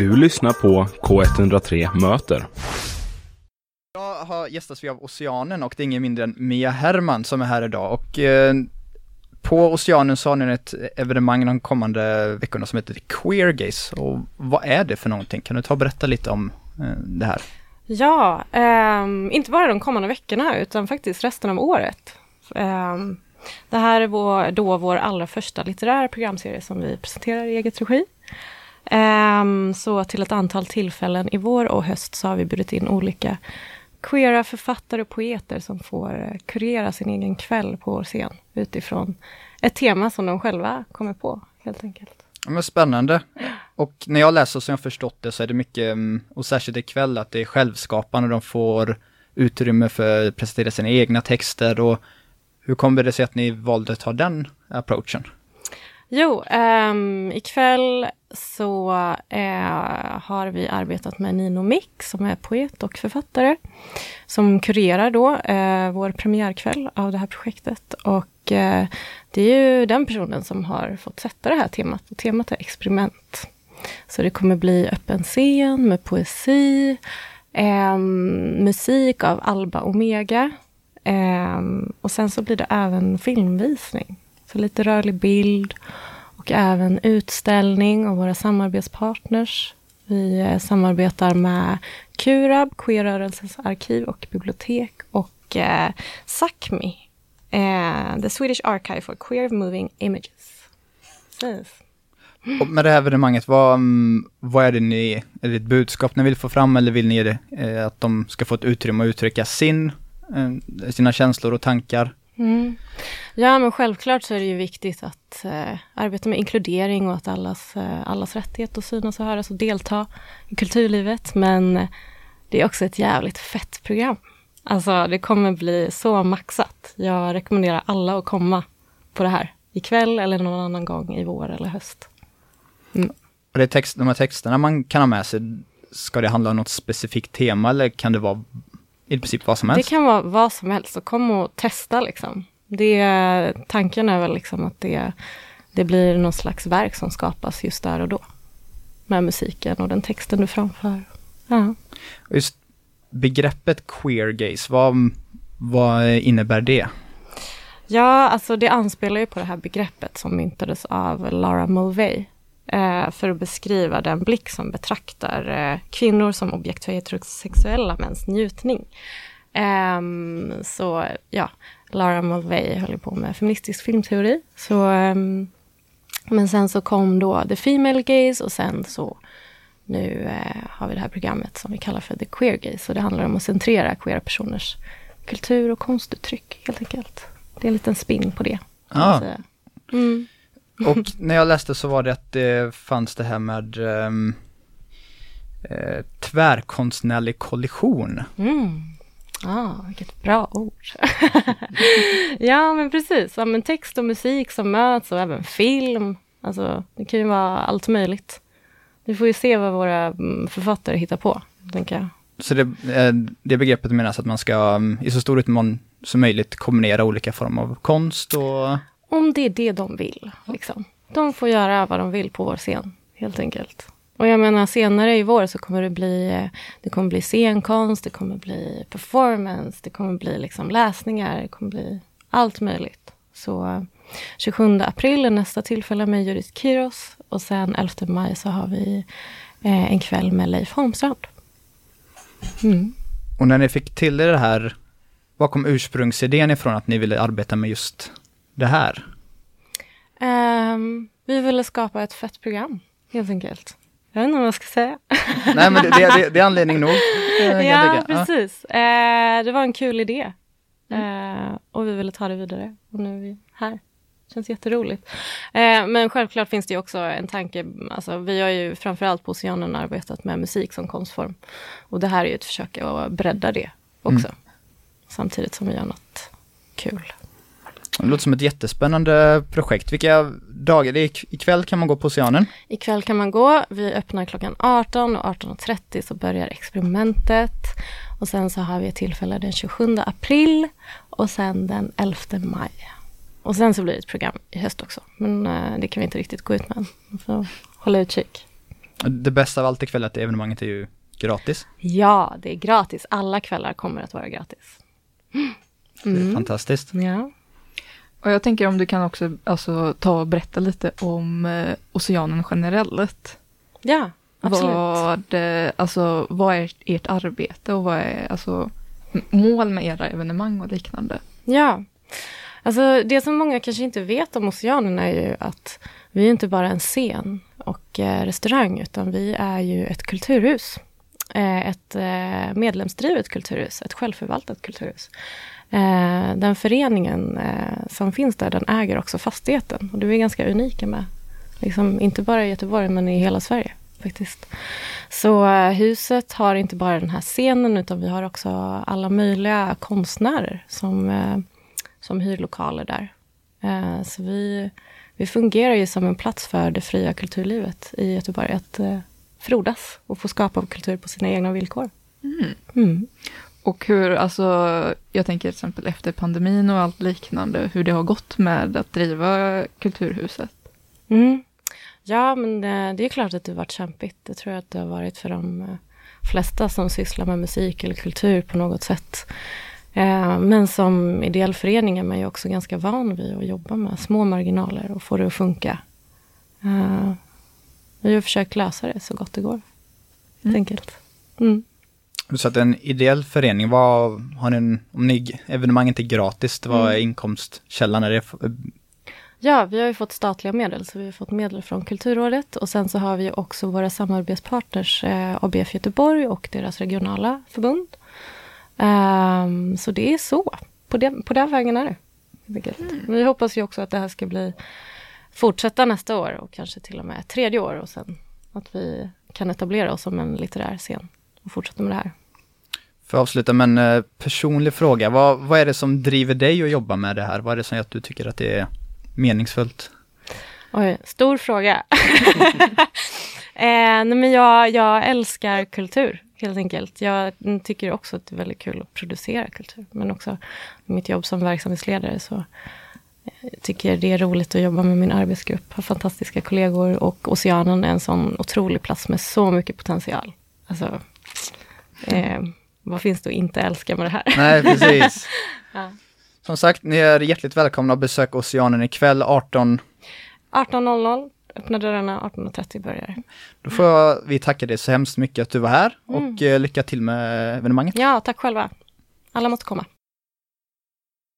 Du lyssnar på K103 Möter. Jag har gästats vi av Oceanen och det är ingen mindre än Mia Herman som är här idag och eh, på Oceanen så har ni ett evenemang de kommande veckorna som heter Queer Gays och vad är det för någonting? Kan du ta och berätta lite om eh, det här? Ja, ehm, inte bara de kommande veckorna utan faktiskt resten av året. Ehm, det här är vår, då vår allra första litterära programserie som vi presenterar i eget regi. Ehm, så till ett antal tillfällen i vår och höst så har vi bjudit in olika queera författare och poeter som får eh, kurera sin egen kväll på vår scen utifrån ett tema som de själva kommer på, helt enkelt. Ja, men spännande. Och när jag läser som jag förstått det så är det mycket, mm, och särskilt ikväll, att det är självskapande, de får utrymme för att presentera sina egna texter och hur kommer det sig att ni valde att ta den approachen? Jo, um, ikväll så eh, har vi arbetat med Nino Mick som är poet och författare. Som kurerar då eh, vår premiärkväll av det här projektet. Och eh, det är ju den personen som har fått sätta det här temat. Och temat är experiment. Så det kommer bli öppen scen med poesi, ehm, musik av Alba Omega. Ehm, och sen så blir det även filmvisning. Så lite rörlig bild och även utställning av våra samarbetspartners. Vi eh, samarbetar med Kurab, Queerrörelsens arkiv och bibliotek och eh, SACMI, eh, The Swedish Archive for Queer Moving Images. Precis. Och med det här evenemanget, vad, mm, vad är det ni, är det ett budskap ni vill få fram eller vill ni det, eh, att de ska få ett utrymme att uttrycka sin, eh, sina känslor och tankar? Mm. Ja, men självklart så är det ju viktigt att eh, arbeta med inkludering och att allas, eh, allas rättighet att synas och höras och delta i kulturlivet. Men eh, det är också ett jävligt fett program. Alltså, det kommer bli så maxat. Jag rekommenderar alla att komma på det här ikväll eller någon annan gång i vår eller höst. Mm. Och det är text, de här texterna man kan ha med sig, ska det handla om något specifikt tema eller kan det vara i princip vad som helst? Det kan vara vad som helst, så kom och testa liksom. Det, tanken är väl liksom att det, det blir någon slags verk som skapas just där och då. Med musiken och den texten du framför. Ja. Just begreppet queer gaze, vad, vad innebär det? Ja, alltså det anspelar ju på det här begreppet som myntades av Lara Mulvey för att beskriva den blick som betraktar eh, kvinnor som objekt för heterosexuella mäns njutning. Eh, så ja, Lara Mulvey höll på med feministisk filmteori. Så, ehm, men sen så kom då The Female Gaze och sen så nu eh, har vi det här programmet som vi kallar för The Queer Gaze. Och det handlar om att centrera queera personers kultur och konstuttryck helt enkelt. Det är en liten spin på det. Ah. Mm. Och när jag läste så var det att det fanns det här med um, eh, tvärkonstnärlig kollision. Mm. Ah, vilket bra ord. ja, men precis. Ja, men text och musik som möts och även film. Alltså, det kan ju vara allt möjligt. Vi får ju se vad våra mm, författare hittar på, tänker jag. Så det, eh, det begreppet menas att man ska mm, i så stor utmån som möjligt kombinera olika former av konst och om det är det de vill. Liksom. De får göra vad de vill på vår scen, helt enkelt. Och jag menar senare i vår så kommer det bli, det kommer bli scenkonst, det kommer bli performance, det kommer bli liksom läsningar, det kommer bli allt möjligt. Så 27 april är nästa tillfälle med Judith Kiros och sen 11 maj så har vi eh, en kväll med Leif Holmstrand. Mm. Och när ni fick till er det här, var kom ursprungsidén ifrån att ni ville arbeta med just det här? Um, vi ville skapa ett fett program, helt enkelt. Jag vet inte vad jag ska säga. Nej, men det, det, det är anledning nog. ja, precis. Uh, det var en kul idé. Mm. Uh, och vi ville ta det vidare. Och nu är vi här. Känns jätteroligt. Uh, men självklart finns det också en tanke. Alltså, vi har ju framförallt på Oceanen arbetat med musik som konstform. Och det här är ju ett försök att bredda det också. Mm. Samtidigt som vi gör något kul. Det låter som ett jättespännande projekt. Vilka dagar? Det är ikväll kan man gå på Oceanen? Ikväll kan man gå. Vi öppnar klockan 18 och 18.30 så börjar experimentet. Och sen så har vi ett tillfälle den 27 april och sen den 11 maj. Och sen så blir det ett program i höst också. Men uh, det kan vi inte riktigt gå ut med än. Vi får hålla utkik. Det bästa av allt ikväll är att evenemanget är ju gratis. Ja, det är gratis. Alla kvällar kommer att vara gratis. Det är fantastiskt. Ja. Och jag tänker om du kan också alltså, ta och berätta lite om eh, oceanen generellt. Ja, absolut. Vad, eh, alltså, vad är ert arbete och vad är alltså, mål med era evenemang och liknande? Ja. Alltså det som många kanske inte vet om Oceanen är ju att vi är inte bara en scen och eh, restaurang, utan vi är ju ett kulturhus. Eh, ett eh, medlemsdrivet kulturhus, ett självförvaltat kulturhus. Eh, den föreningen eh, som finns där, den äger också fastigheten. Och det är ganska unika med, liksom, inte bara i Göteborg, men i hela Sverige faktiskt. Så eh, huset har inte bara den här scenen, utan vi har också alla möjliga konstnärer som, eh, som hyr lokaler där. Eh, så vi, vi fungerar ju som en plats för det fria kulturlivet i Göteborg, att eh, frodas och få skapa kultur på sina egna villkor. Mm. Och hur, alltså, jag tänker till exempel efter pandemin och allt liknande, hur det har gått med att driva Kulturhuset. Mm. Ja, men det, det är klart att det har varit kämpigt. Det tror jag att det har varit för de eh, flesta som sysslar med musik eller kultur på något sätt. Eh, Men som ideell förening är man ju också ganska van vid att jobba med små marginaler och få det att funka. Eh, Vi har försökt lösa det så gott det går, helt Mm. enkelt. Mm. Så att en ideell förening, vad har ni, en- om ni, evenemanget är gratis, vad är Mm. inkomstkällan? Är det, Ja, vi har ju fått statliga medel, så vi har fått medel från Kulturrådet och sen så har vi också våra samarbetspartners eh, ABF Göteborg och deras regionala förbund. Ehm, så det är så, på, det, på den vägen är det. enkelt. Vi hoppas ju också att det här ska bli fortsätta nästa år och kanske till och med tredje år och sen att vi kan etablera oss som en litterär scen och fortsätta med det här. För att avsluta med en eh, personlig fråga, vad, vad är det som driver dig att jobba med det här? Vad är det som gör att du tycker att det är meningsfullt? Oj, stor fråga. eh, men jag, jag älskar kultur, helt enkelt. Jag mm, tycker också att det är väldigt kul att producera kultur. Men också mitt jobb som verksamhetsledare så eh, tycker jag det är roligt att jobba med min arbetsgrupp. Har fantastiska kollegor och Oceanen är en sån otrolig plats med så mycket potential. Alltså, eh, vad finns det att inte älska med det här? Nej, precis. Ja. Som sagt, ni är hjärtligt välkomna att besöka Oceanen ikväll 18. 18.00, öppna dörrarna, 18.30 börjar. Då får jag, vi tacka dig så hemskt mycket att du var här Mm. och eh, lycka till med evenemanget. Ja, tack själva. Alla måste komma.